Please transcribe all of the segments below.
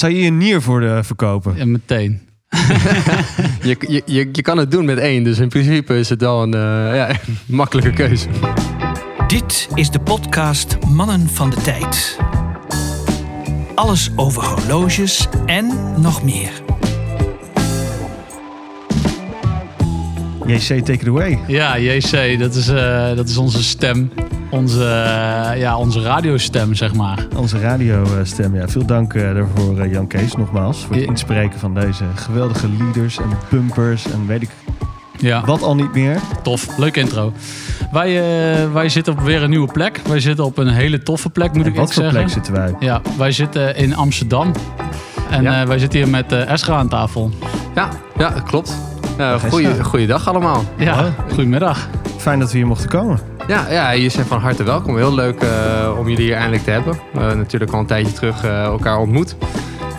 Zou je je nier voor de verkopen? Ja, meteen. Je, je, je, je kan het doen met één, dus in principe is het wel een eh, ja, makkelijke keuze. Dit is de podcast Mannen van de Tijd. Alles over horloges en nog meer. JC, take it away. Ja, JC, dat is, eh, dat is onze stem. Onze, eh, ja, onze radiostem, zeg maar. Onze radiostem. Ja, veel dank eh, daarvoor, eh, Jan Kees, nogmaals. Voor het Ja. inspreken van deze geweldige leaders en bumpers en weet ik Ja, wat al niet meer. tof. Leuk intro. Wij, eh, wij zitten op weer een nieuwe plek. Wij zitten op een hele toffe plek, moet En ik wat echt voor zeggen. plek zitten wij? Ja, wij zitten in Amsterdam. En Ja. eh, wij zitten hier met eh Esra aan tafel. Ja, ja klopt. Uh, goeie, Esther. goeiedag allemaal. Ja, goedemiddag. Fijn dat we hier mochten komen. Ja, ja, jullie zijn van harte welkom. Heel leuk eh, om jullie hier eindelijk te hebben. Eh, natuurlijk al een tijdje terug eh, elkaar ontmoet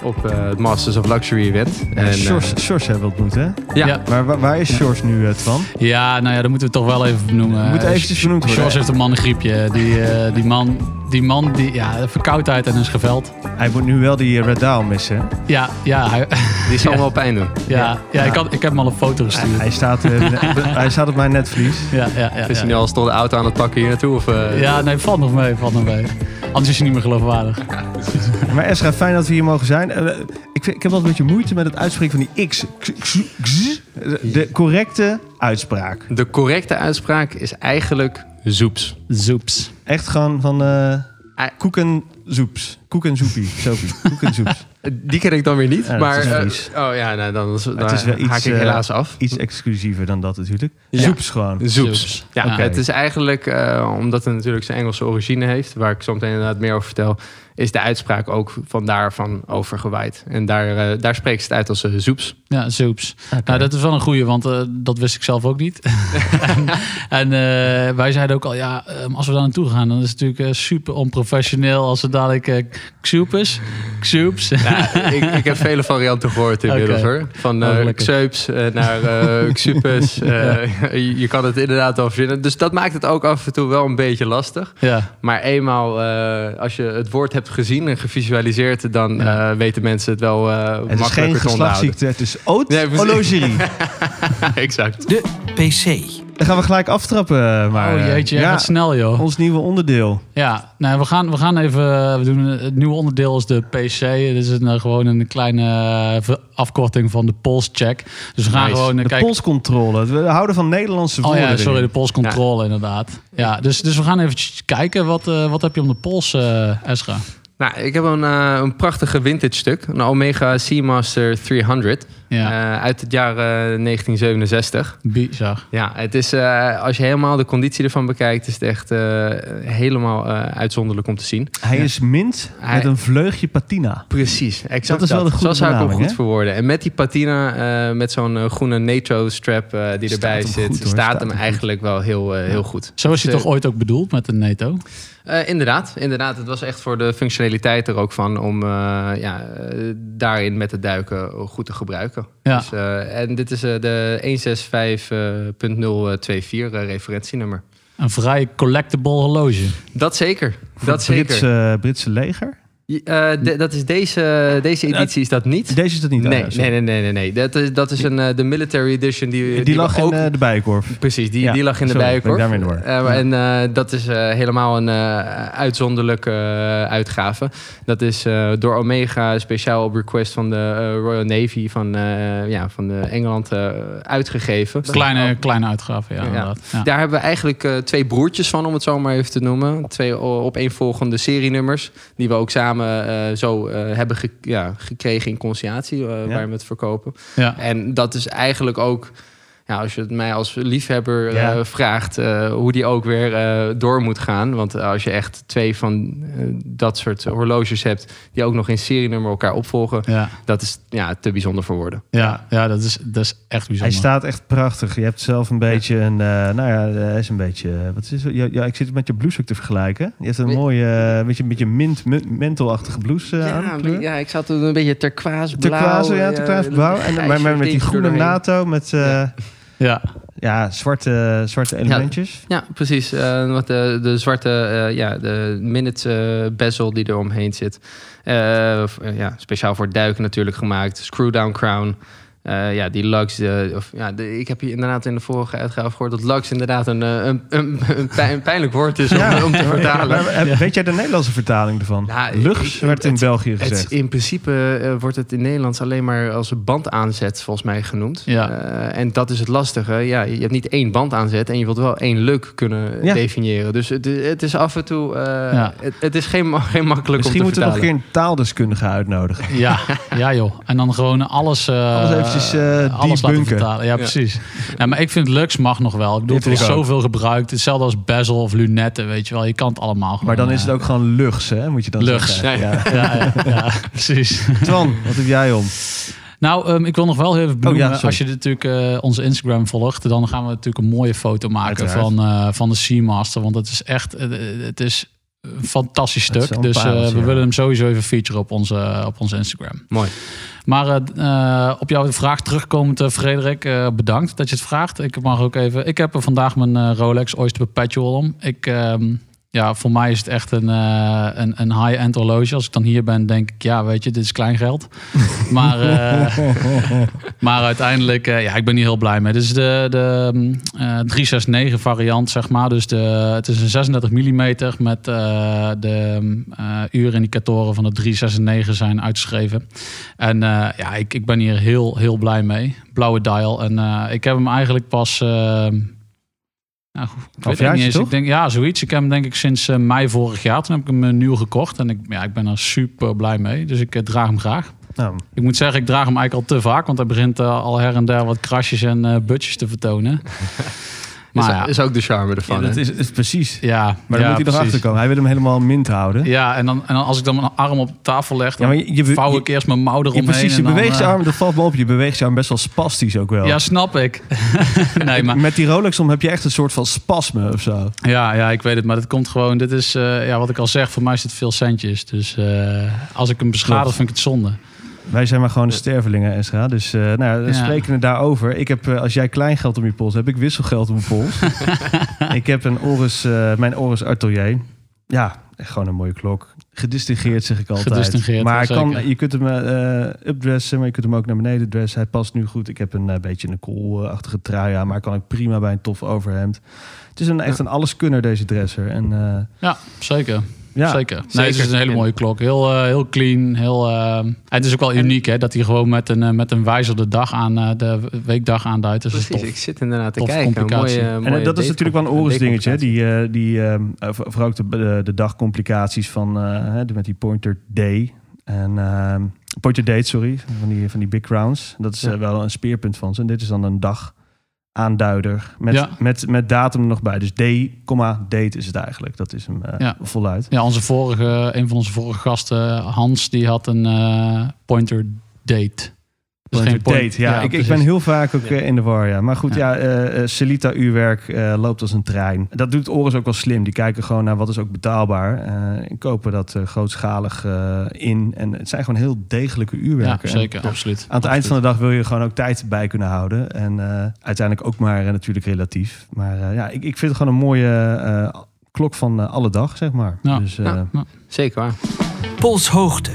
op eh, het Masters of Luxury event. En eh, Sjors, Sjors hebben we ontmoet, hè? ja, Ja. Maar waar, waar is Sjors nu, eh, Twan? Ja, nou ja, dat moeten we toch wel even benoemen. Moet eventjes Eh, benoemd worden. Sjors heeft een mannengriepje. Die, eh, die man, die man, die, ja, verkoudheid en is geveld. Hij moet nu wel die Red Daal missen. Ja, ja, hij, die zal Ja. wel pijn doen. ja, ja, Ja. Ik, had, ik heb hem al een foto gestuurd. hij, staat, eh, hij staat op mijn netvlies. Ja, ja, ja, Is hij nu ja. al stond de auto aan het pakken hier naartoe? Of, eh, ja, nee, valt nog mee, valt nog mee. Anders is hij niet meer geloofwaardig. Maar Esra, fijn dat we hier mogen zijn. Eh, ik, vind- ik heb wel een beetje moeite met het uitspreken van die X. X- X- X. De correcte uitspraak. De correcte uitspraak is eigenlijk zoeps. Zoeps. Echt gewoon van eh Ah. koek en zoeps. Koek en soepie. Soepie. Koek en soeps. Die ken ik dan weer niet. Ja, maar, eh, oh ja, nou, dan, dan Het is wel haak iets, ik eh, helaas af. Iets exclusiever dan dat natuurlijk. Ja. Soeps gewoon. Zoeps. Zoeps. Ja, Oké. het is eigenlijk, eh, omdat het natuurlijk zijn Engelse origine heeft, waar ik zo meteen inderdaad meer over vertel, is de uitspraak ook van daarvan overgewaaid. En daar, eh, daar spreekt ze het uit als eh, zoeps. Ja, zoeps. Nou, dat is wel een goeie, want eh, dat wist ik zelf ook niet. en en eh, wij zeiden ook al, ja, ehm, als we daar naartoe gaan, dan is het natuurlijk eh, super onprofessioneel als we dadelijk Xoops. Ja, ik, ik heb vele varianten gehoord inmiddels hoor. Van Oh, eh gelukkig. Xeups eh, naar eh Xupes. eh, je, je kan het inderdaad al verzinnen. Dus dat maakt het ook af en toe wel een beetje lastig. ja, Maar eenmaal eh, als je het woord hebt gezien en gevisualiseerd, dan Ja. eh, weten mensen het wel eh Het is geen te geslachtsziekte, het is oud Nee, exact. De PC. Dan gaan we gelijk aftrappen. Maar, oh jeetje, ja, wat snel joh. ons nieuwe onderdeel. Ja, nou, we, gaan, we gaan even, we doen het nieuwe onderdeel is de PC. Dit is een, eh, gewoon een kleine eh, afkorting van de polscheck. Dus we gaan Nice. gewoon eh, De kijken. polscontrole. We houden van Nederlandse Oh woorden. ja, sorry, de polscontrole inderdaad. Ja, dus, dus we gaan even kijken. Wat, eh, wat heb je om de pols, eh Esra? Nou, ik heb een, eh, een prachtige vintage stuk. Een Omega Seamaster 300. Ja, eh, uit het jaar eh, 1967. bizar. Ja, het is, eh, als je helemaal de conditie ervan bekijkt, is het echt eh, helemaal eh, uitzonderlijk om te zien. Hij Ja. is mint Hij- met een vleugje patina. Precies, exact Dat is wel de goede Zo zou ik hem goed hè? verwoorden. En met die patina, eh, met zo'n groene NATO strap eh, die Staat erbij zit, goed, staat Staat hem hem eigenlijk wel heel, heel goed. Zo is hij Dus, toch ooit ook bedoeld met de NATO? eh, inderdaad, inderdaad. Het was echt voor de functionaliteit er ook van om eh, ja, daarin met het duiken goed te gebruiken. Ja. Dus, eh, en dit is eh, de 165.024 eh, referentienummer. Een vrij collectible horloge. Dat zeker. Voor Dat het zeker. Britse, Britse leger. Eh, de- dat is deze, deze editie is dat niet. Deze is dat niet. Nee, ah, nee, nee, nee, nee, nee. Dat is, dat is een, eh, de military edition. Die, Die, die lag ook, in eh, de bijenkorf. Precies, die, Ja, die lag in de sorry, bijenkorf. daarmee war. Eh, En eh, dat is eh, helemaal een eh, uitzonderlijke uitgave. Dat is eh, door Omega speciaal op request van de eh, Royal Navy van, eh, ja, van de Engeland eh, uitgegeven. Kleine, kleine uitgave, ja, Ja. inderdaad. Ja. Daar hebben we eigenlijk eh, twee broertjes van, om het zo maar even te noemen. Twee opeenvolgende serienummers. Die we ook samen eh, zo eh, hebben ge- ja, gekregen in conciliatie, eh, waar we het verkopen. Ja. En dat is eigenlijk ook, ja, als je het mij als liefhebber eh, Ja. vraagt, eh, hoe die ook weer eh, door moet gaan. Want als je echt twee van dat soort horloges hebt, die ook nog in serienummer elkaar opvolgen, Ja, dat is ja, te bijzonder voor woorden. ja, ja dat, is, dat is echt Hij bijzonder. staat echt prachtig. Je hebt zelf een beetje een... eh, nou ja, hij is een beetje... wat is het? Ja, ja, ik zit het met je blouse ook te vergelijken. Je hebt een mooie, eh, beetje, beetje mint, mint mentelachtige blouse eh, aan. kleur. ja, ik zat een beetje turquoise blauw. Turquoise, ja, turquoise blauw. En maar, maar met die groene. NATO, met... Ja. Ja, zwarte, zwarte elementjes. Ja, precies. Eh, wat de, de zwarte, eh, ja, de minute eh, bezel die er omheen zit. F- ja, speciaal voor duiken natuurlijk gemaakt. Screwdown crown. Eh, ja, die lugs. eh, of, ja, de, ik heb hier inderdaad in de vorige uitgave gehoord dat lugs inderdaad een, eh, een, een, een, pijn- een pijnlijk woord is om, om te vertalen. Maar, Weet jij de Nederlandse vertaling ervan? Ik- werd in het- België Het, gezegd. in principe wordt het in Nederlands alleen maar als een bandaanzet volgens mij genoemd. Ja. Eh, en dat is het lastige. Ja, je hebt niet één bandaanzet en je wilt wel één luk kunnen Ja. definiëren. Dus het, het is af en toe... eh, Ja. het, het is geen, geen makkelijk Misschien om te moeten we nog een keer een taaldeskundige uitnodigen. Ja, ja joh. En dan gewoon alles, eh Alles eventjes, eh, alles laten vertalen. Ja, precies. Ja, maar ik vind Lux mag nog wel. Ik bedoel, er ik ook. zoveel gebruikt. Hetzelfde als bezel of lunetten, weet je wel. Je kan het allemaal gewoon. Maar dan is het eh, ook gewoon lugs, hè? Moet je dan Lugs. zeggen. Ja, Ja. Ja, ja, ja, precies. Twan, wat heb jij om? Nou, ehm, ik wil nog wel even benoemen. Oh, ja, sorry. als je natuurlijk eh, onze Instagram volgt, dan gaan we natuurlijk een mooie foto maken Uiteraard. van, eh, van de Seamaster. Want het is echt, eh, het is een fantastisch Het is stuk. Dus eh, we ja. willen hem sowieso even featuren op onze, op onze Instagram. Mooi. Maar eh, eh, op jouw vraag terugkomend, eh, Frederik, bedankt dat je het vraagt. Ik mag ook even. Ik heb vandaag mijn Rolex Oyster Perpetual om. Ik, ehm, ja, voor mij is het echt een, eh, een, een high-end horloge. Als ik dan hier ben, denk ik, ja, weet je, dit is kleingeld. maar, eh, maar uiteindelijk, eh, ja, ik ben hier heel blij mee. Dit is de, de mm, eh, 369 variant, zeg maar. Dus de, het is een 36 mm met de uurindicatoren van de 369 zijn uitgeschreven. En ja, ik, ik ben hier heel, heel blij mee. Blauwe dial. En ik heb hem eigenlijk pas... nou, ik weet het niet eens. toch? Ik denk, ja, zoiets. Ik heb hem denk ik sinds eh, mei vorig jaar. Toen heb ik hem eh, nieuw gekocht. En ik, ja, ik ben er super blij mee. Dus ik eh, draag hem graag. Nou, Ik moet zeggen, ik draag hem eigenlijk al te vaak. Want hij begint al her en der wat krasjes en butjes te vertonen. Is, Maar ja, is ook de charme ja, ervan. dat hè? is, is precies. ja, Maar dan ja, moet hij nog precies. achter komen. Hij wil hem helemaal mint houden. Ja, en dan, en dan als ik dan mijn arm op tafel leg, Ja, maar je, je, vouw ik eerst mijn mouw eromheen. precies, je beweegt je eh, arm, dat valt me op. Je beweegt je arm best wel spastisch ook wel. Ja, snap ik. nee, maar Met die Rolex om heb je echt een soort van spasme of zo. Ja, ja, ik weet het. Maar dat komt gewoon. Dit is, eh, ja, wat ik al zeg, voor mij is het veel centjes. Dus eh, als ik hem beschadig, vind ik het zonde. Wij zijn maar gewoon de stervelingen, Esra. Dus eh nou, we Ja. spreken het daarover. Ik heb, eh, als jij kleingeld om je pols hebt, heb ik wisselgeld om mijn pols. ik heb een Oris, eh, mijn Oris Atelier. Ja, echt gewoon een mooie klok. Gedistingeerd zeg ik altijd. Gedistingeerd, maar kan, je kunt hem updressen, maar je kunt hem ook naar beneden dressen. Hij past nu goed. Ik heb een beetje een koolachtige trui aan, maar kan ik prima bij een tof overhemd. Het is een, echt een alleskunner, deze dresser. En eh, Ja, zeker. Ja, Zeker. Nee, Zeker. het is een hele mooie klok. Heel, eh, heel clean. Heel, eh, en het is ook wel uniek hè, dat hij gewoon met een, eh, met een wijzer de dag aan, eh, de weekdag aanduidt. Dus dat is Precies, tof. ik zit inderdaad te kijken. Mooie, En mooie dat is natuurlijk wel een Oris dingetje. hè. Die, eh, die eh, v- vooral ook de, de, de dagcomplicaties van eh, met die Pointer Day. En ehm, Pointer Date, sorry, van die, van die Big Rounds. Dat is Ja. wel een speerpunt van ze. En dit is dan een dag aanduider met, Ja. met, met datum er nog bij. Dus D, date is het eigenlijk. Dat is hem eh, Ja. voluit. Ja, onze vorige, een van onze vorige gasten, Hans, die had een eh, pointer date. Dus geen point- date, ja. ik, ik ben heel vaak ook Ja. eh, in de war, ja. Maar goed, ja, Ja. eh, eh, Celita uurwerk eh, loopt als een trein. Dat doet Oris ook wel slim. Die kijken gewoon naar wat is ook betaalbaar. eh en kopen dat grootschalig eh, in. En het zijn gewoon heel degelijke Ja, uurwerken. En zeker, absoluut. Aan het eind van de dag wil je gewoon ook tijd bij kunnen houden. En eh, uiteindelijk ook maar natuurlijk relatief. Maar eh, ja, ik, ik vind het gewoon een mooie eh, klok van alle dag, zeg maar. Ja. Dus eh, Ja. Ja. Zeker waar. Polshoogte.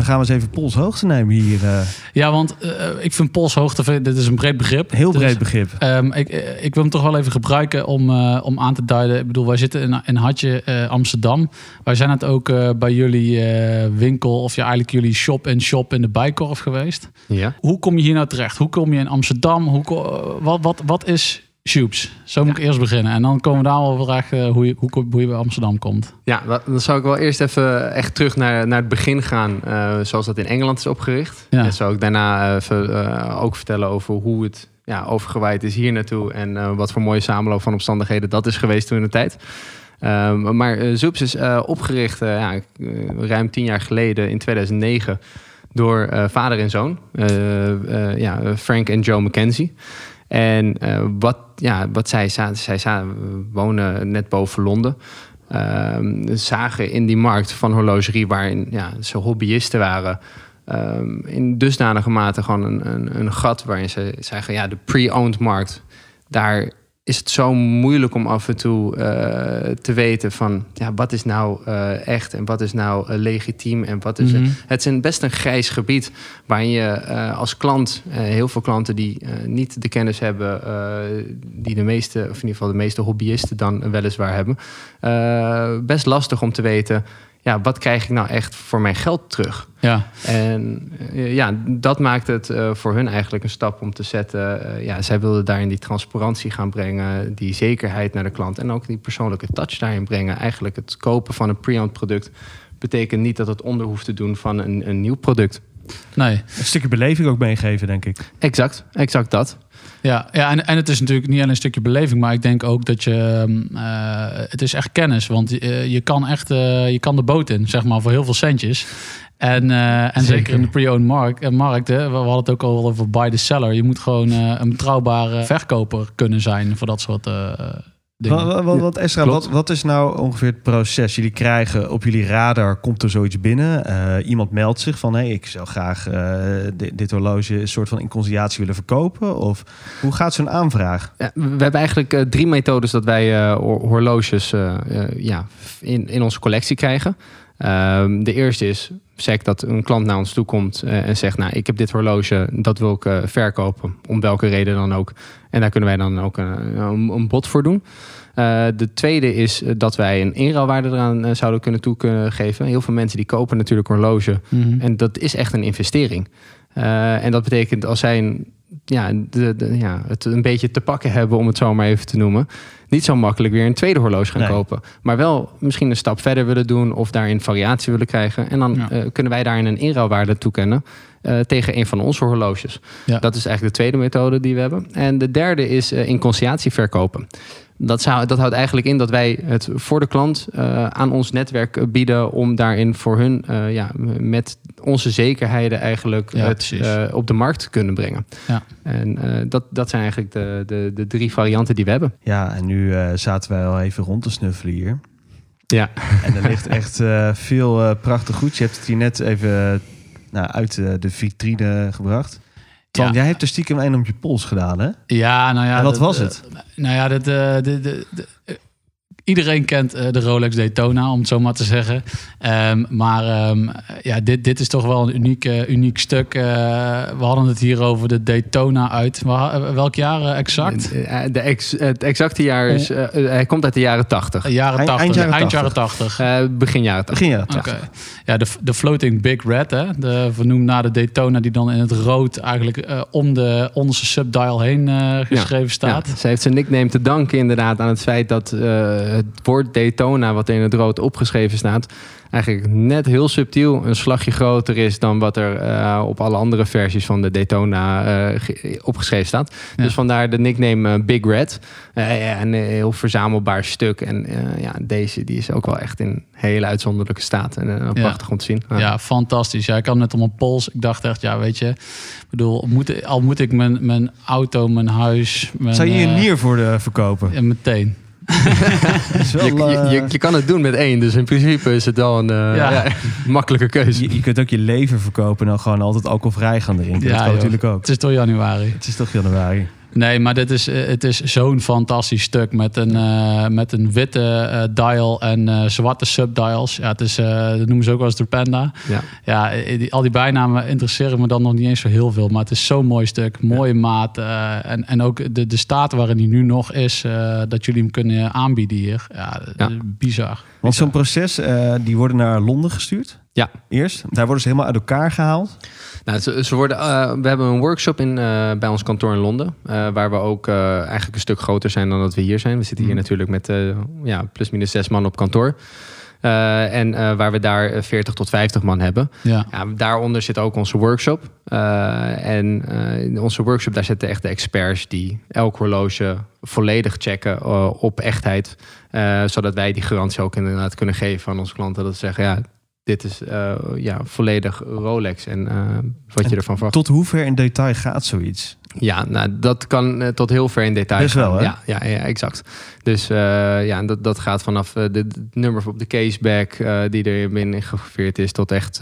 Dan gaan we eens even polshoogte nemen hier. eh. Ja, want eh, ik vind polshoogte, vind- dit is een breed begrip. heel Dus, breed begrip. ehm, ik, eh, ik wil hem toch wel even gebruiken om, eh, om aan te duiden. Ik bedoel, wij zitten in, in Hartje, eh, Amsterdam. Wij zijn het ook eh, bij jullie eh, winkel, of ja, eigenlijk jullie shop en shop in de Bijkorf geweest. Ja. Hoe kom je hier nou terecht? Hoe kom je in Amsterdam? Hoe, wat, wat, wat is Shoeps? Zo moet ik eerst beginnen. En dan komen we daar wel vragen eh, hoe je, hoe, hoe je bij Amsterdam komt. Ja, dan zou ik wel eerst even echt terug naar, naar het begin gaan, eh, zoals dat in Engeland is opgericht. Ja. En zou ik daarna even eh, ook vertellen over hoe het ja, overgewaaid is hier naartoe en eh, wat voor mooie samenloop van omstandigheden dat is geweest toen in de tijd. Ehm, maar eh Zoeps is eh, opgericht eh, ja, eh, ruim tien jaar geleden in 2009 door eh, vader en zoon, eh, eh, ja, Frank en Joe McKenzie. En eh, wat, ja, wat zij, zij wonen net boven Londen. Ehm, zagen in die markt van horlogerie, waarin ja, ze hobbyisten waren, ehm, in dusdanige mate gewoon een, een, een gat waarin ze zeggen, ja, de pre-owned markt, daar is het zo moeilijk om af en toe eh, te weten van ja, wat is nou eh, echt en wat is nou eh, legitiem en wat is Mhm. het is een best een grijs gebied waarin je als klant heel veel klanten die niet de kennis hebben die de meeste of in ieder geval de meeste hobbyisten dan weliswaar hebben best lastig om te weten ja wat krijg ik nou echt voor mijn geld terug Ja, en eh, ja, dat maakt het eh, voor hun eigenlijk een stap om te zetten. Eh, ja, zij wilden daarin die transparantie gaan brengen, die zekerheid naar de klant en ook die persoonlijke touch daarin brengen. Eigenlijk het kopen van een pre-owned product betekent niet dat het onder hoeft te doen van een, een nieuw product. Nee. Een stukje beleving ook meegeven, denk ik. Exact, exact dat. Ja, ja en, en het is natuurlijk niet alleen een stukje beleving, maar ik denk ook dat je. ehm, eh, het is echt kennis. Want eh, je kan echt eh, je kan de boot in, zeg maar, voor heel veel centjes. En, eh, en zeker. Zeker. in de pre-owned markt, markt hè, we, hadden het ook al over buy the seller. Je moet gewoon eh, een betrouwbare verkoper kunnen zijn voor dat soort eh. Wat, wat, wat, Esra, wat, wat is nou ongeveer het proces? Jullie krijgen op jullie radar, komt er zoiets binnen. Eh, iemand meldt zich van, hé, ik zou graag eh, dit, dit horloge een soort van in conciliatie willen verkopen. Of hoe gaat zo'n aanvraag? Ja, we hebben eigenlijk eh, drie methodes dat wij hor- horloges ja, in, in onze collectie krijgen. Ehm, de eerste is zeg dat een klant naar ons toe komt eh, en zegt: Nou, ik heb dit horloge, dat wil ik eh, verkopen, om welke reden dan ook. En daar kunnen wij dan ook een, een, een bod voor doen. Eh, de tweede is eh, dat wij een inruilwaarde eraan eh, zouden kunnen toe kunnen geven. Heel veel mensen die kopen natuurlijk horloge Mhm. en dat is echt een investering. Eh, en dat betekent als zij een, ja, de, de, ja, het een beetje te pakken hebben, om het zo maar even te noemen, niet zo makkelijk weer een tweede horloge gaan Nee. kopen. Maar wel misschien een stap verder willen doen of daarin variatie willen krijgen. En dan Ja. eh, kunnen wij daarin een inruilwaarde toekennen. eh, tegen een van onze horloges. Ja. Dat is eigenlijk de tweede methode die we hebben. En de derde is in conciliatie verkopen. Dat, zou, dat houdt eigenlijk in dat wij het voor de klant eh, aan ons netwerk bieden om daarin voor hun eh, ja, met onze zekerheden eigenlijk Ja, het eh, op de markt te kunnen brengen. Ja. En eh, dat, dat zijn eigenlijk de, de, de drie varianten die we hebben. Ja, en nu eh, zaten wij al even rond te snuffelen hier. Ja. En er ligt echt eh, veel eh, prachtig goed. Je hebt het hier net even nou, uit de vitrine gebracht. Ja. jij hebt er stiekem een op je pols gedaan, hè? Ja, nou ja. En wat dat, was eh, het? nou ja, dat, eh, de, de, de- iedereen kent eh, de Rolex Daytona, om het zo maar te zeggen. Ehm, maar ehm, ja, dit, dit is toch wel een uniek, eh, uniek stuk. Eh, we hadden het hier over de Daytona uit. Welk jaar exact? De ex, het exacte jaar is, eh, hij komt uit de jaren 80. Eh, Jaren Eind- 80, eind jaren eind jaren 80. Eh, begin jaren 80. Begin jaren Oké. 80. Ja, de, de Floating Big Red, hè? De, vernoemd naar de Daytona, die dan in het rood eigenlijk eh, om de onderste subdial heen eh, geschreven staat. Ja, ze heeft zijn nickname te danken inderdaad aan het feit dat eh, het woord Daytona, wat in het rood opgeschreven staat, eigenlijk net heel subtiel een slagje groter is dan wat er eh, op alle andere versies van de Daytona eh, ge- opgeschreven staat. Ja. Dus vandaar de nickname eh, Big Red. Ja, een heel verzamelbaar stuk. En eh, ja, deze die is ook wel echt in hele uitzonderlijke staat. En prachtig om te zien. Ja, fantastisch. Ja, ik had net om mijn pols. Ik dacht echt, ja, weet je, ik bedoel, moet, al moet ik mijn, mijn auto, mijn huis, mijn, Zou je je nier voor de verkopen? ja, meteen. Dat wel, Je, je, eh, je, je kan het doen met één, dus in principe is het wel een eh, Ja. ja, makkelijke keuze. je, je kunt ook je leven verkopen en dan gewoon altijd alcoholvrij gaan drinken. dat kan joh. natuurlijk ook. Het is toch januari. Het is toch januari. Nee, maar dit is, eh, het is zo'n fantastisch stuk met een, eh, met een witte eh, dial en eh, zwarte subdials. Ja, het is, eh, dat noemen ze ook wel eens de Panda. Ja. Ja, die, al die bijnamen interesseren me dan nog niet eens zo heel veel. Maar het is zo'n mooi stuk, mooie maat. eh, en, en ook de, de staat waarin hij nu nog is, eh, dat jullie hem kunnen aanbieden hier. Ja, Ja. is bizar. Want zo'n proces, eh, die worden naar Londen gestuurd. Ja. Eerst. Daar worden ze helemaal uit elkaar gehaald. Nou, ze, ze worden, eh, we hebben een workshop in, eh, bij ons kantoor in Londen. eh, waar we ook eigenlijk een stuk groter zijn dan dat we hier zijn. We zitten hier Mhm. natuurlijk met ja, plus minus zes man op kantoor. En waar we daar eh, 40 tot 50 man hebben. Ja, Ja, daaronder zit ook onze workshop. En in onze workshop, daar zitten echt de experts die elk horloge volledig checken op echtheid. Zodat wij die garantie ook inderdaad kunnen geven aan onze klanten. Dat ze zeggen, ja, dit is eh, ja, volledig Rolex en eh, wat je ervan verwacht. Tot hoe ver in detail gaat zoiets? Ja, nou, dat kan eh, tot heel ver in detail Best gaan. wel, hè? Ja, ja, ja, exact. Dus ja, dat, dat gaat vanaf de, de nummer op de caseback die er binnen gegraveerd is... tot echt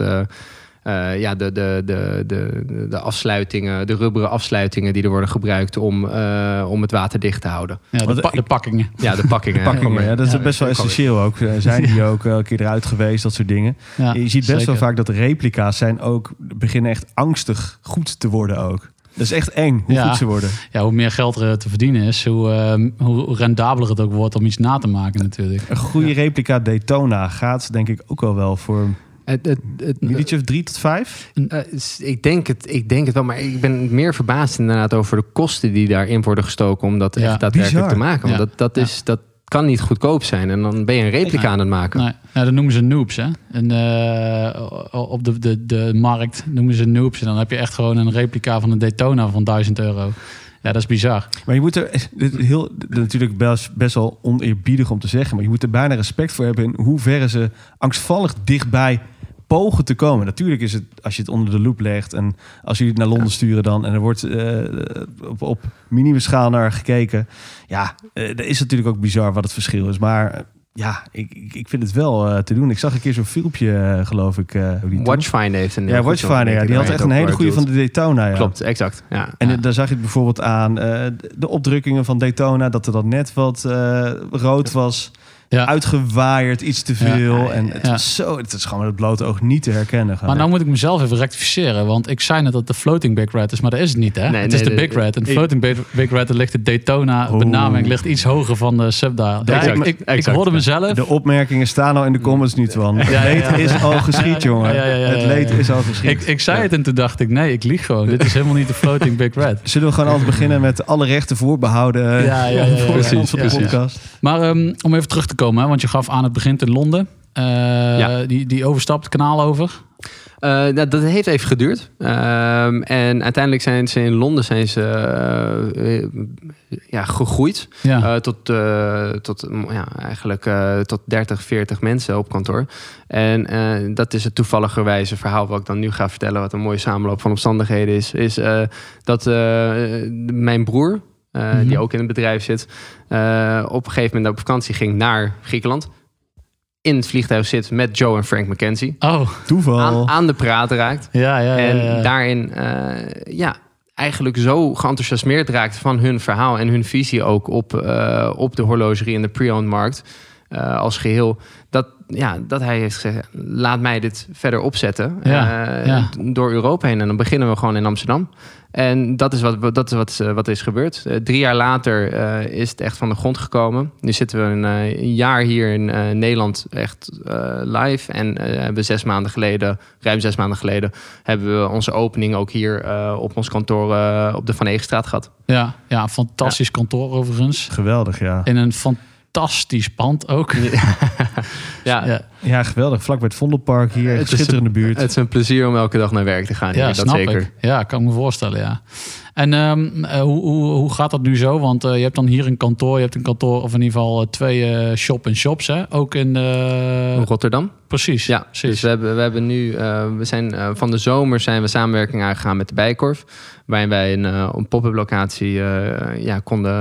eh, ja, de, de, de, de, de afsluitingen, de rubberen afsluitingen die er worden gebruikt om, eh, om het water dicht te houden. Ja, de, pa- pakkingen. Ja, de pakkingen. Pakkingen, ja, dat is Ja, best wel essentieel ook. Eh, Zijn die ook een keer eruit geweest, dat soort dingen. Ja, je ziet best wel vaak dat replica's zijn ook beginnen echt angstig goed te worden ook. Dat is echt eng hoe Ja. goed ze worden. Ja, hoe meer geld er te verdienen is, hoe, eh, hoe rendabeler het ook wordt om iets na te maken natuurlijk. Een goede replica Daytona gaat denk ik ook wel wel voor Het, het, het, milletje of drie tot vijf. Eh, ik, denk het, ik denk het wel, maar ik ben meer verbaasd inderdaad over de kosten die daarin worden gestoken om dat Ja, echt daadwerkelijk bizar. te maken. Want Ja. dat, dat, Ja. is, dat kan niet goedkoop zijn en dan ben je een replica Nee. aan het maken. Nee, nou, dat noemen ze noobs, hè. En, eh, op de, de, de markt noemen ze noobs. En dan heb je echt gewoon een replica van een Daytona van 1000 euro. Ja, dat is bizar. Maar je moet er dit is heel, natuurlijk best, best wel oneerbiedig om te zeggen, maar je moet er bijna respect voor hebben in hoeverre ze angstvallig dichtbij pogen te komen. Natuurlijk is het als je het onder de loep legt en als jullie het naar Londen sturen dan en er wordt eh, op, op minimumschaal naar gekeken. Ja, dat is natuurlijk ook bizar wat het verschil is. Maar eh, ja, ik, ik- vind het wel te doen. Ik zag een keer zo'n filmpje, geloof ik. Watchfinder heeft een Ja, Watchfinder. Ja, die had echt een hele goede van de Daytona. Ja. Klopt, exact. Ja. En Ja. daar zag je het bijvoorbeeld aan de opdrukkingen van Daytona, dat er dan net wat rood was, Ja. uitgewaaierd, iets te veel. Ja, En het Ja. was zo, het is gewoon met het blote oog niet te herkennen. Maar nou moet ik mezelf even rectificeren. Want ik zei net dat de floating big red is, maar dat is het niet, hè? Nee, het nee, is de de- big red. En de floating big, big red, ligt de Daytona benaming ligt iets hoger van de subdial. Ja, Exact, ik, ik, hoorde mezelf. de opmerkingen staan al in de comments nu, Twan. Het Ja, ja, ja. leed is al geschied, jongen. Ja, ja, ja, ja, Het ja, leed is al geschied. Ik, ik zei het en toen dacht ik, nee, ik lieg gewoon. Dit is helemaal niet de floating big red. Zullen we gewoon altijd beginnen met alle rechten voorbehouden eh, Ja, ja, ja, ja, voor precies, van precies. podcast? Maar ehm, om even terug te komen, hè, want je gaf aan het begint in Londen. Eh, Ja. die, die overstapt het kanaal over. Eh, nou, dat heeft even geduurd. Ehm, en uiteindelijk zijn ze in Londen zijn ze, eh, ja, gegroeid. Ja. Tot, tot mm, ja, eigenlijk tot 30, 40 mensen op kantoor. En dat is het toevalligerwijze verhaal wat ik dan nu ga vertellen, wat een mooie samenloop van omstandigheden is. Is dat mijn broer, eh, Mhm. die ook in het bedrijf zit, eh, op een gegeven moment op vakantie ging naar Griekenland. In het vliegtuig zit met Joe en Frank McKenzie. oh, Toeval. Aan, aan de praat raakt. ja, ja, ja. En ja. daarin, eh, ja, eigenlijk zo geenthousiasmeerd raakt van hun verhaal en hun visie ook op, eh, op de horlogerie en de pre-owned markt eh, als geheel. Dat, ja, dat hij heeft gezegd, laat mij dit verder opzetten Ja, eh, ja. door Europa heen. En dan beginnen we gewoon in Amsterdam. En dat is wat, we- dat is wat, eh, wat is gebeurd. Eh, drie jaar later eh, is het echt van de grond gekomen. Nu zitten we een, een jaar hier in eh, Nederland echt eh, live. En eh, hebben zes maanden geleden, ruim zes maanden geleden, hebben we onze opening ook hier eh, op ons kantoor eh, op de Van Egenstraat gehad. ja, ja, een fantastisch kantoor overigens. Geweldig, ja. In een fantastisch pand ook. Ja, Ja, Ja, geweldig. Vlak bij het Vondelpark hier. Het is schitterende buurt. het is een plezier om elke dag naar werk te gaan. ja hier, dat snap zeker. ik. Ja, kan ik me voorstellen, ja. En ehm, eh, hoe, hoe, hoe gaat dat nu zo? Want eh, je hebt dan hier een kantoor, je hebt een kantoor, of in ieder geval eh, twee eh, shop-in-shops, hè? Ook in. Rotterdam. Precies, Ja, precies. dus we hebben, we hebben nu, we zijn van de zomer zijn we samenwerking aangegaan met de Bijkorf. Waarin wij een, een pop-up locatie ja, konden,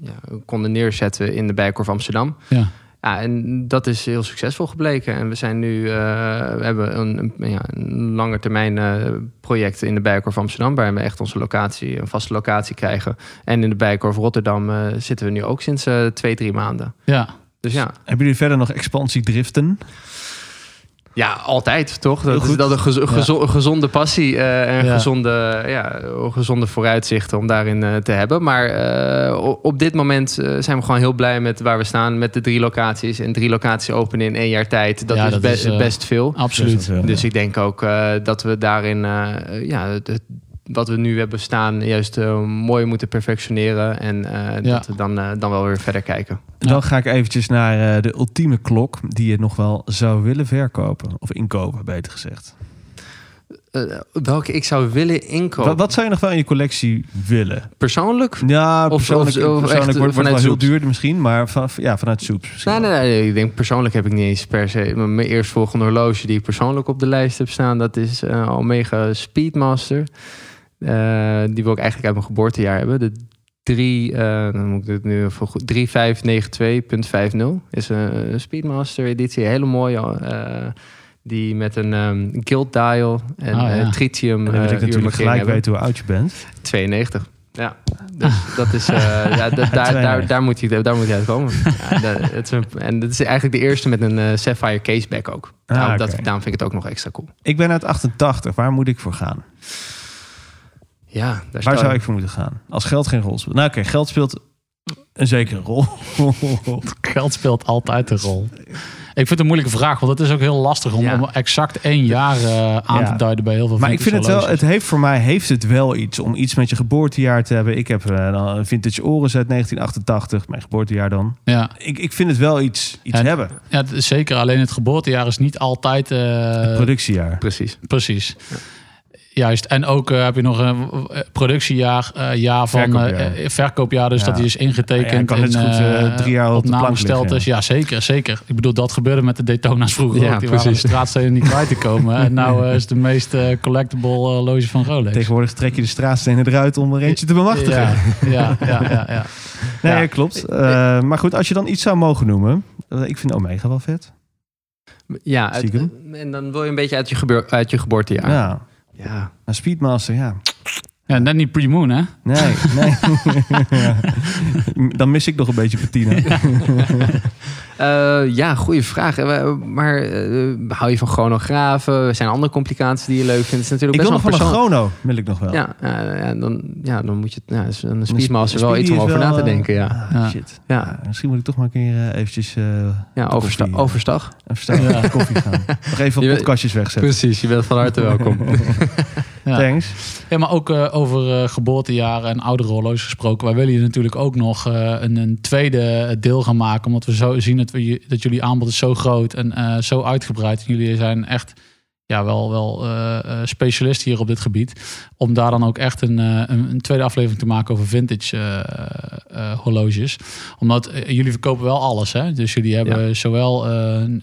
ja, konden neerzetten in de Bijkorf Amsterdam. Ja. Ja, en dat is heel succesvol gebleken. En we zijn nu, eh, we hebben een, een, ja, een lange termijn eh, project in de Bijkorf Amsterdam, waarin we echt onze locatie, een vaste locatie krijgen. En in de Bijkorf Rotterdam eh, zitten we nu ook sinds twee, drie maanden. ja. Dus ja, Hebben jullie verder nog expansiedriften? Ja, altijd, toch? Heel Dat is goed. dat een gezo- gezo- een gezonde passie eh, en Ja. gezonde, ja, gezonde vooruitzichten om daarin eh, te hebben. Maar eh, op dit moment eh, zijn we gewoon heel blij met waar we staan met de drie locaties. En drie locaties openen in één jaar tijd, dat Ja, is, dat be- is, best veel. Absoluut. Dus ik denk ook eh, dat we daarin, eh, ja, het- wat we nu hebben staan, juist eh, mooi moeten perfectioneren. En eh, Ja. dat we dan, eh, dan wel weer verder kijken. En Dan ga ik eventjes naar de ultieme klok die je nog wel zou willen verkopen. Of inkopen, beter gezegd. Welke ik zou willen inkopen. Wat, wat zou je nog wel in je collectie willen? Persoonlijk? Ja, persoonlijk, of- of persoonlijk echt wordt, wordt vanuit wel heel duur misschien, maar van, ja, vanuit soeps. Nee, nee, nee, ik denk persoonlijk heb ik niet eens per se. Mijn eerstvolgende horloge die ik persoonlijk op de lijst heb staan, dat is Omega Speedmaster. Eh, die wil ik eigenlijk uit mijn geboortejaar hebben. De 3, eh, dan moet ik het nu even goed. 3592.50 is een Speedmaster editie, hele mooie. eh, Die met een gilt dial en Oh, ja. eh, tritium En dan wil ik natuurlijk gelijk hebben. weten hoe oud je bent. 92. Ja, dus dat is, eh, ja, da- daar, daar, 92. daar, moet hij, daar moet hij uitkomen. Ja, het is een, en dat is eigenlijk de eerste met een Sapphire caseback ook. Ah, daarom, dat, oké. daarom vind ik het ook nog extra cool. Ik ben uit 88. Waar moet ik voor gaan? Ja, daar Waar zou ik voor moeten gaan? Als geld geen rol speelt. Nou oké, geld speelt een zekere rol. Geld speelt altijd een rol. Ik vind het een moeilijke vraag, want het is ook heel lastig om, Ja. om exact één jaar eh, aan Ja. te duiden bij heel veel maar ik vind het wel, het heeft voor mij heeft het wel iets om iets met je geboortejaar te hebben. Ik heb eh, dan een vintage Oris uit 1988, mijn geboortejaar dan. Ja, Ik, ik vind het wel iets, iets En- hebben. ja, het is zeker. Alleen het geboortejaar is niet altijd... eh, Het productiejaar. Precies. Precies. Juist. En ook eh, heb je nog een eh, productiejaar, eh, jaar van Verkoopjaar. verkoopjaar. Dus Ja. dat die is ingetekend. Ja, je kan net zo goed, drie jaar op de plank opnamesteld liggen, is. Ja, zeker, zeker. Ik bedoel, dat gebeurde met de Daytona's vroeger Ja, ook. Die waren precies. de straatstenen niet kwijt te komen. en nou is de meest collectible loge van Rolex. Tegenwoordig trek je de straatstenen eruit om er eentje te bemachtigen. Ja, ja, ja, ja, ja. Nee, Ja. klopt. Eh, maar goed, als je dan iets zou mogen noemen. ik vind Omega wel vet. Ja, uit- en dan wil je een beetje uit je, gebeur, uit je geboortejaar. Ja. Ja. Maar Speedmaster, ja. Ja net niet pre-moon, hè? Nee, nee. Ja. Dan mis ik nog een beetje patina. Eh, ja, goede vraag. Eh, Maar eh, hou je van chronografen? Zijn er andere complicaties die je leuk vindt? Het is natuurlijk Ik wil nog wel van een chrono, wil ik nog wel. Ja, ja, dan, ja, dan moet je... Ja, een Speedmaster sp- wel iets om over na te denken, ja. ah, Ja. Shit. Ja. Ja, misschien moet ik toch maar een keer eventjes eh Ja, oversta koffie, overstag. even staan Ja. ja. koffie gaan. Nog even wat podcastjes wegzetten. Precies, je bent van harte welkom. Ja. Thanks. Ja, maar ook eh, over eh, geboortejaren en oudere horloges gesproken. Wij willen hier natuurlijk ook nog eh, een, een tweede deel gaan maken. Omdat we zo zien dat, we, dat jullie aanbod is zo groot en zo uitgebreid. En jullie zijn echt ja, wel, wel specialist hier op dit gebied. Om daar dan ook echt een, een, een tweede aflevering te maken over vintage horloges. Omdat jullie verkopen wel alles. Hè? Dus jullie hebben zowel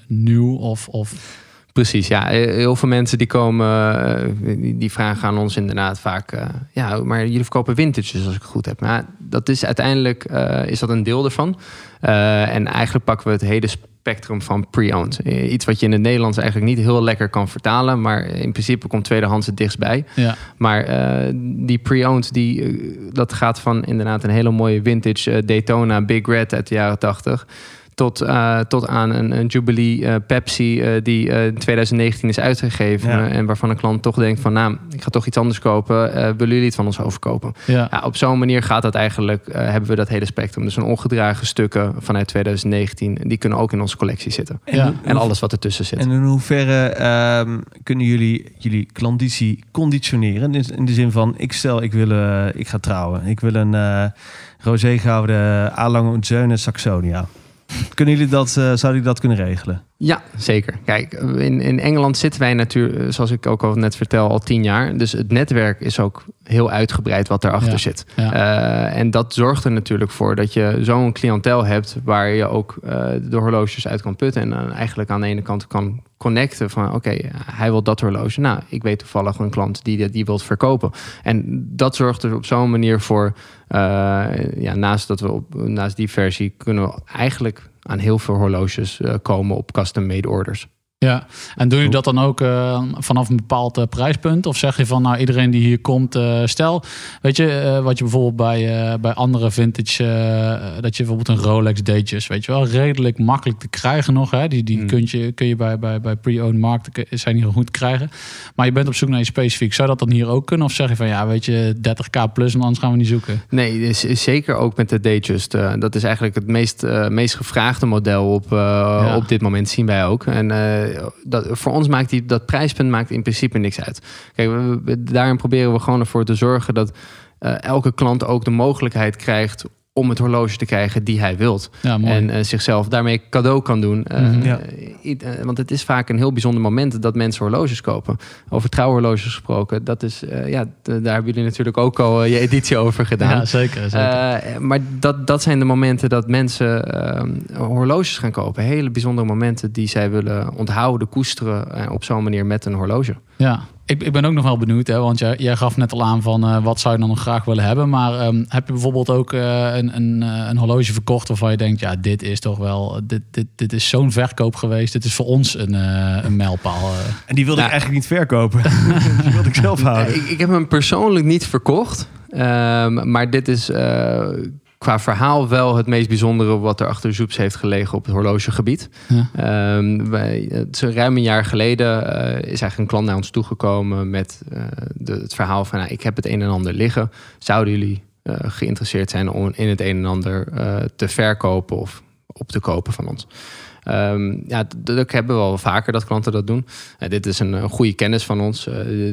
nieuw of, of Precies, ja. Heel veel mensen die komen, eh, die, vragen aan ons inderdaad vaak... eh, ja, maar jullie verkopen vintages als ik het goed heb. Maar dat is uiteindelijk eh, is dat een deel ervan. Eh, en eigenlijk pakken we het hele spectrum van pre-owned. Eh, Iets wat je in het Nederlands eigenlijk niet heel lekker kan vertalen... maar in principe komt tweedehands het dichtst bij. ja, Maar eh, die pre-owned, die, eh, dat gaat van inderdaad een hele mooie vintage eh, Daytona Big Red uit de jaren 80. Tot, eh, tot aan een, een Jubilee eh, Pepsi eh, die in 2019 is uitgegeven. Ja. en waarvan een klant toch denkt van nou, ik ga toch iets anders kopen. Willen jullie het van ons overkopen? ja. Ja, op zo'n manier gaat dat eigenlijk, hebben we dat hele spectrum. Dus een ongedragen stukken vanuit 2019, die kunnen ook in onze collectie zitten. Ja. En alles wat ertussen zit. En in hoeverre ehm, kunnen jullie jullie klanditie conditioneren? In in de zin van, ik stel, ik, wil, ik ga trouwen. Ik wil een rosé gouden Alang Saxonia. Kunnen jullie dat, eh, zouden jullie dat kunnen regelen? Ja, zeker. Kijk, in, in Engeland zitten wij natuurlijk, zoals ik ook al net vertel, al tien jaar. Dus het netwerk is ook heel uitgebreid wat daarachter Ja, zit. ja. Eh, en dat zorgt er natuurlijk voor dat je zo'n cliëntel hebt waar je ook eh, de horloges uit kan putten. En dan eigenlijk aan de ene kant kan connecten van oké, hij wil dat horloge. Nou, ik weet toevallig een klant die die wilt verkopen. En dat zorgt er op zo'n manier voor, eh, ja, naast dat we op, naast die versie kunnen we eigenlijk aan heel veel horloges eh, komen op custom-made orders. Ja, en doe je dat dan ook eh, vanaf een bepaald eh, prijspunt? Of zeg je van, nou, iedereen die hier komt, eh, stel, weet je, wat je bijvoorbeeld bij, bij andere vintage, dat je bijvoorbeeld een Rolex Datejust, weet je wel, redelijk makkelijk te krijgen nog, hè? Die, die Hmm. kun je, kun je bij, bij, bij pre-owned markten, zijn hier goed krijgen. Maar je bent op zoek naar je specifiek. Zou dat dan hier ook kunnen? Of zeg je van, ja, weet je, 30k plus, en anders gaan we niet zoeken? Nee, is, is zeker ook met de Datejust. dat is eigenlijk het meest, meest gevraagde model op, op dit moment, zien wij ook. En dat, voor ons maakt die, dat prijspunt maakt in principe niks uit. Kijk, daarin proberen we gewoon ervoor te zorgen dat eh, elke klant ook de mogelijkheid krijgt om het horloge te krijgen die hij wilt. Ja. En eh, zichzelf daarmee cadeau kan doen. Eh, Mhm. Ja. eh, want het is vaak een heel bijzonder moment dat mensen horloges kopen. Over trouwhorloges gesproken, dat is, ja, daar hebben jullie natuurlijk ook al je editie over gedaan. ja, zeker. zeker. Maar dat, dat zijn de momenten dat mensen eh, horloges gaan kopen. Hele bijzondere momenten die zij willen onthouden, koesteren op zo'n manier met een horloge. Ja, ik, ik ben ook nog wel benieuwd, hè, want jij, jij gaf net al aan van eh, wat zou je dan nog graag willen hebben. Maar ehm, heb je bijvoorbeeld ook eh, een, een, eh, een horloge verkocht waarvan je denkt, ja, dit is toch wel, dit, dit, dit is zo'n verkoop geweest. Dit is voor ons een, eh, een mijlpaal. En die wilde Nou. ik eigenlijk niet verkopen. die wilde ik zelf houden. Ik, ik heb hem persoonlijk niet verkocht. Ehm, maar dit is eh, qua verhaal wel het meest bijzondere wat er achter Zoeps heeft gelegen op het horlogegebied. Ja. Ehm, wij, ruim een jaar geleden eh, is eigenlijk een klant naar ons toegekomen met eh, de, het verhaal van nou, ik heb het een en ander liggen. Zouden jullie eh, geïnteresseerd zijn om in het een en ander te verkopen of op te kopen van ons? Ehm, ja, dat hebben we wel vaker dat klanten dat doen. Eh, dit is een, goede kennis van ons.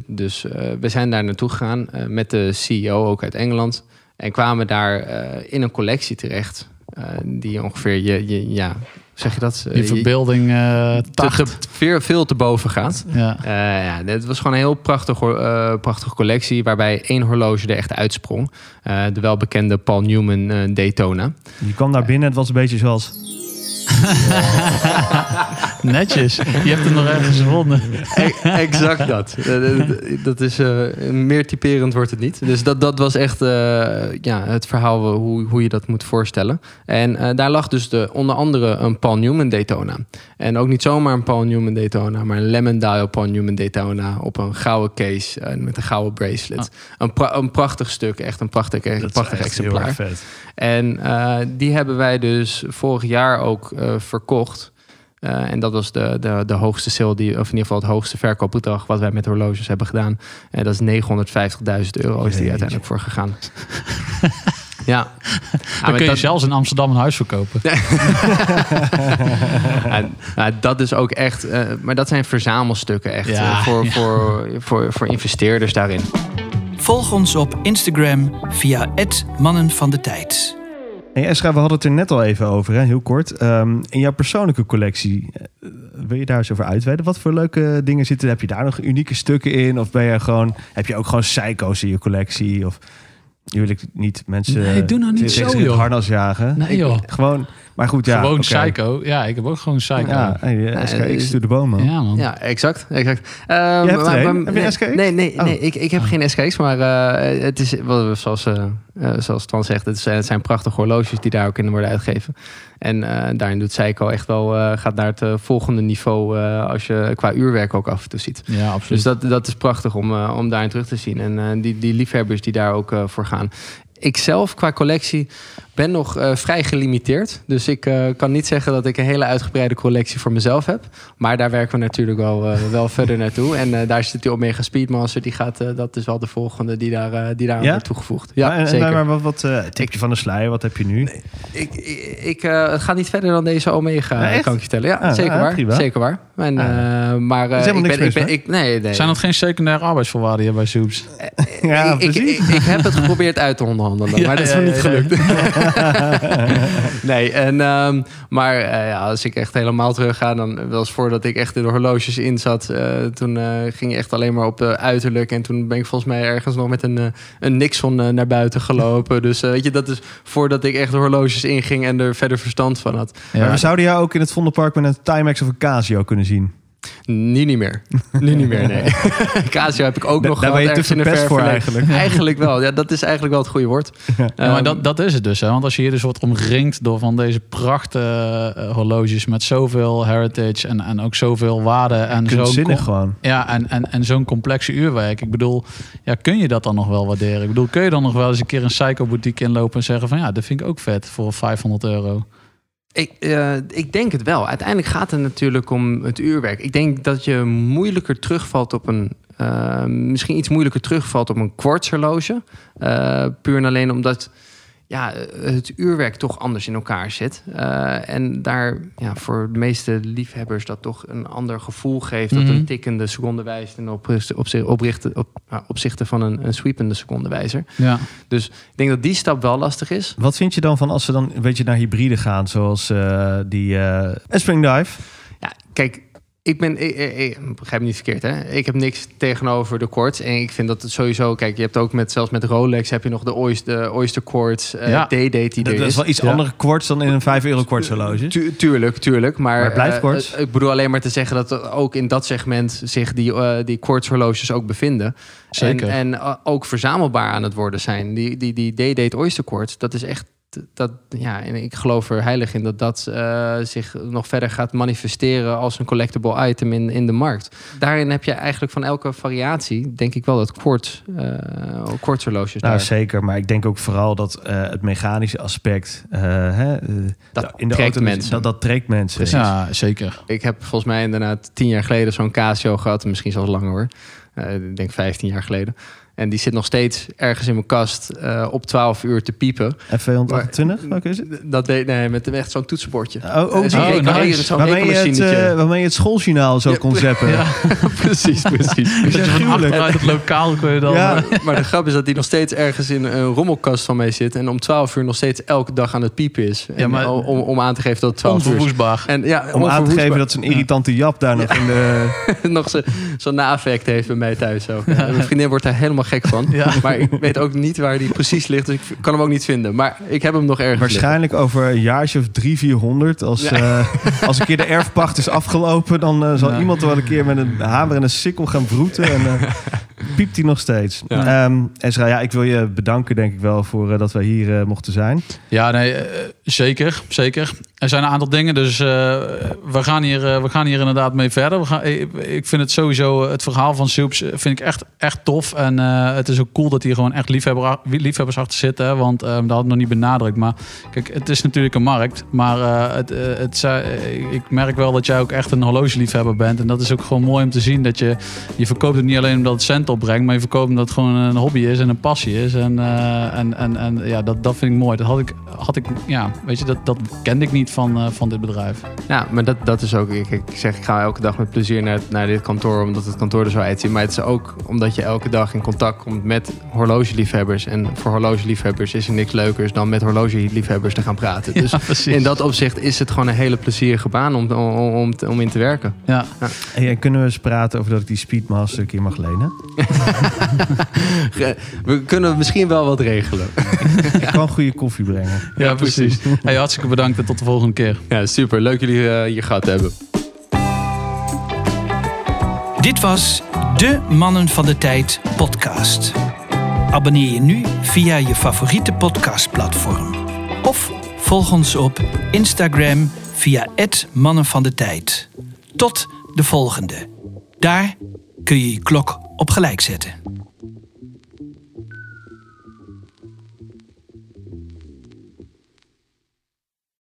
dus we zijn daar naartoe gegaan met de CEO ook uit Engeland. En kwamen daar eh, in een collectie terecht. eh, die ongeveer je, je ja, zeg je dat? Eh, Je je- verbeelding eh te, tacht. te- veel, veel te boven gaat. Ja. Eh, ja, het was gewoon een heel prachtig, eh, prachtige collectie. Waarbij één horloge er echt uitsprong. Eh, de welbekende Paul Newman eh, Daytona. Die kwam daar binnen. Het was een beetje zoals... Netjes. Je hebt hem nog ergens gevonden. E- exact dat. Eh, eh, dat is, eh, meer typerend wordt het niet. Dus dat, dat was echt ja, het verhaal hoe, hoe je dat moet voorstellen. En daar lag dus de, onder andere een Paul Newman Daytona. En ook niet zomaar een Paul Newman Daytona, maar een Lemon Dial Paul Newman Daytona op een gouden case met een gouden bracelet. Een, pra- een prachtig stuk, echt een prachtig, prachtig exemplaar. En die hebben wij dus vorig jaar ook verkocht. Eh, en dat was de, de, de hoogste sale, die, of in ieder geval het hoogste verkoopbedrag wat wij met horloges hebben gedaan. En dat is 950.000 euro is die uiteindelijk voor gegaan. ja. Dan maar kun je dat- zelfs in Amsterdam een huis verkopen. en, nou, dat is ook echt, eh, maar dat zijn verzamelstukken echt Ja, eh, voor, ja. Voor, voor, voor investeerders daarin. Volg ons op Instagram via Mannen van de Tijd. Hey Esra, we hadden het er net al even over, hè? heel kort. Ehm, in jouw persoonlijke collectie, eh, wil je daar eens over uitweiden? Wat voor leuke dingen zitten? Heb je daar nog unieke stukken in? Of ben je gewoon, heb je ook gewoon psycho's in je collectie? Of nu wil ik niet mensen Nee, doe nou niet tegen zo, het joh. harnas jagen. Nee, joh. Gewoon, maar goed, ja. Gewoon oké. psycho. Ja, ik heb ook gewoon psycho. Ja, hey, SKX to the bone, man. Ja, man. Ja, exact. exact. Ehm, hebt? Heb je nee, een SKX? Nee, nee, Oh. nee ik, ik heb geen SKX, maar eh, het is, wel, zoals, eh eh, zoals Twan zegt, het zijn, het zijn prachtige horloges die daar ook in worden uitgegeven. En eh, daarin doet Seiko echt wel, eh, gaat naar het volgende niveau eh, als je qua uurwerk ook af en toe ziet. Ja, absoluut. Dus dat, dat is prachtig om, eh, om daarin terug te zien. En eh, die, die liefhebbers die daar ook eh, voor gaan. Ik zelf qua collectie ben nog eh, vrij gelimiteerd. Dus ik eh, kan niet zeggen dat ik een hele uitgebreide collectie voor mezelf heb. Maar daar werken we natuurlijk wel, eh, wel verder naartoe. En eh, daar zit die Omega Speedmaster. Die gaat, eh, dat is wel de volgende die daar, eh, die daar aan Ja? wordt toegevoegd. Ja, maar, zeker. Maar, wat, wat eh, tipje van de sluier, wat heb je nu? Ik, ik, ik, eh, het gaat niet verder dan deze Omega, Ja, echt? kan ik je vertellen. Ja, Ah, zeker ah, waar. prima. Zeker waar. En, Ah. eh, maar eh, ik ben, mis ik ben, ik, nee, nee. Zijn dat geen secundaire arbeidsvoorwaarden hier bij Soeps? Ja, ik, ik, ik heb het geprobeerd uit te onderhandelen, Ja, maar dat is ja, me niet ja, gelukt. nee, en, ehm, maar eh, ja, als ik echt helemaal terug ga, dan wel eens voordat ik echt in de horloges in zat, eh, toen eh, ging je echt alleen maar op de uiterlijk. En toen ben ik volgens mij ergens nog met een, een Nixon naar buiten gelopen. dus eh, weet je, dat is voordat ik echt de horloges inging en er verder verstand van had. Maar we zouden jou ook in het Vondelpark met een Timex of een Casio kunnen zien. Nu niet meer. Nu niet meer, nee. Casio heb ik ook Da- nog daar gehad ben je te ergens in de verpest ver voor verleden. eigenlijk. Eigenlijk wel. Ja, dat is eigenlijk wel het goede woord. Ja, maar Ehm, dat, dat is het dus. Hè? Want als je hier dus wordt omringd door van deze prachtige eh, horloges met zoveel heritage en, en ook zoveel waarde en zo'n Kunstzinnig gewoon. ja, en, en, en zo'n complexe uurwerk. Ik bedoel, ja, kun je dat dan nog wel waarderen? Ik bedoel, kun je dan nog wel eens een keer een Psycho boutique inlopen en zeggen van ja, dat vind ik ook vet voor 500 euro. Ik, eh, ik denk het wel. Uiteindelijk gaat het natuurlijk om het uurwerk. Ik denk dat je moeilijker terugvalt op een. eh, misschien iets moeilijker terugvalt op een kwartshorloge. Eh, puur en alleen omdat ja, het uurwerk toch anders in elkaar zit. Eh, en daar ja, voor de meeste liefhebbers dat toch een ander gevoel geeft. Dat Mhm. een tikkende seconde wijst en op, op, oprichten, op, nou, opzichte van een, een sweepende secondewijzer. Ja, Dus ik denk dat die stap wel lastig is. Wat vind je dan van als ze dan een beetje naar hybride gaan, zoals eh, die eh, een spring dive? Ja, kijk, ik ben, ik, ik, ik- begrijp me niet verkeerd, hè? Ik heb niks tegenover de quartz. En ik vind dat het sowieso, kijk, je hebt ook met, zelfs met Rolex heb je nog de Oyster, de Oyster Quartz uh, Ja. D-date die Dat, er dat is is. wel iets Ja. andere kwarts dan in een 5 euro kwarts horloge. Tu- tuurlijk, tuurlijk. Maar, blijft eh, quartz? eh, ik bedoel alleen maar te zeggen dat er ook in dat segment zich die, eh die quartz horloges ook bevinden. Zeker. En, en eh, ook verzamelbaar aan het worden zijn. Die, die, die D-Date Oyster Quartz, dat is echt... Dat, ja, en ik geloof er heilig in dat dat eh, zich nog verder gaat manifesteren als een collectible item in, in de markt. Daarin heb je eigenlijk van elke variatie, denk ik wel dat quartz, eh quartz horloges Nou, daar. zeker. Maar ik denk ook vooral dat eh, het mechanische aspect... eh, hè, eh, Dat in de trekt auto, mensen. Dat, dat trekt mensen. Ja, zeker. Ik heb volgens mij inderdaad tien jaar geleden zo'n Casio gehad. Misschien zelfs langer hoor. Eh, ik denk 15 jaar geleden. En die zit nog steeds ergens in mijn kast eh, op 12 uur te piepen. F228, welke is het? Dat weet nee, met echt zo'n toetsenbordje. Oh, oh, Eh, oh, nice. waarmee, je het, rekenmachinetje. waarmee je het schooljournaal zo Ja, kon zappen. Ja. precies, precies. Dat je van gruwelijk. achteruit het lokaal kun je dan... Ja. Maar de grap is dat die nog steeds ergens in een rommelkast van mij zit. En om 12 uur nog steeds elke dag aan het piepen is. En Ja, maar- om, om aan te geven dat het 12 uur is. En ja, Om aan te geven dat zo'n irritante jap daar nog in de... nog zo- zo'n na-effect heeft bij mij thuis. Zo. Mijn vriendin wordt daar helemaal gek van. Ja. Maar ik weet ook niet waar die precies ligt. Dus ik kan hem ook niet vinden. Maar ik heb hem nog ergens liggen. Waarschijnlijk over een jaartje of drie, vierhonderd. Als, Ja. eh, als een keer de erfpacht is afgelopen... dan eh, zal Ja. iemand wel een keer met een hamer en een sikkel gaan vroeten. En eh, piept hij nog steeds. Ja. Ehm, Ezra, ja, ik wil je bedanken denk ik wel... voor eh, dat wij hier eh, mochten zijn. Ja, nee, eh, zeker, zeker. Er zijn een aantal dingen, dus we, gaan hier, we gaan hier inderdaad mee verder. We gaan, ik, ik vind het sowieso, het verhaal van Soeps vind ik echt, echt tof. En het is ook cool dat hier gewoon echt liefhebber, liefhebbers achter zitten. hè, Want eh, dat had ik nog niet benadrukt. Maar kijk, het is natuurlijk een markt. Maar het, het, ik merk wel dat jij ook echt een horlogeliefhebber bent. En dat is ook gewoon mooi om te zien. Dat je, je verkoopt het niet alleen omdat het cent opbrengt. Maar je verkoopt omdat het gewoon een hobby is en een passie is. En, eh, en, en, en ja, dat, dat vind ik mooi. Dat had ik, had ik ja, weet je, dat, dat kende ik niet van, eh, van dit bedrijf. Ja, maar dat, dat is ook... Ik, ik zeg, ik ga elke dag met plezier naar, naar dit kantoor... omdat het kantoor er zo uitziet. Maar het is ook omdat je elke dag in contact komt met horlogeliefhebbers. En voor horlogeliefhebbers is er niks leukers... dan met horlogeliefhebbers te gaan praten. Dus precies. in dat opzicht is het gewoon een hele plezierige baan... om, om, om, in te werken. Ja. Hey, en kunnen we eens praten over dat ik die Speedmaster een keer mag lenen? We kunnen misschien wel wat regelen. Ik kan goede koffie brengen. ja, precies. Hey, hartstikke bedankt en tot de volgende keer. Ja, super. Leuk jullie eh, hier gehad te hebben. Dit was de Mannen van de Tijd podcast. Abonneer je nu via je favoriete podcastplatform. Of volg ons op Instagram via het Mannen van de Tijd. Tot de volgende. Daar kun je je klok op gelijk zetten.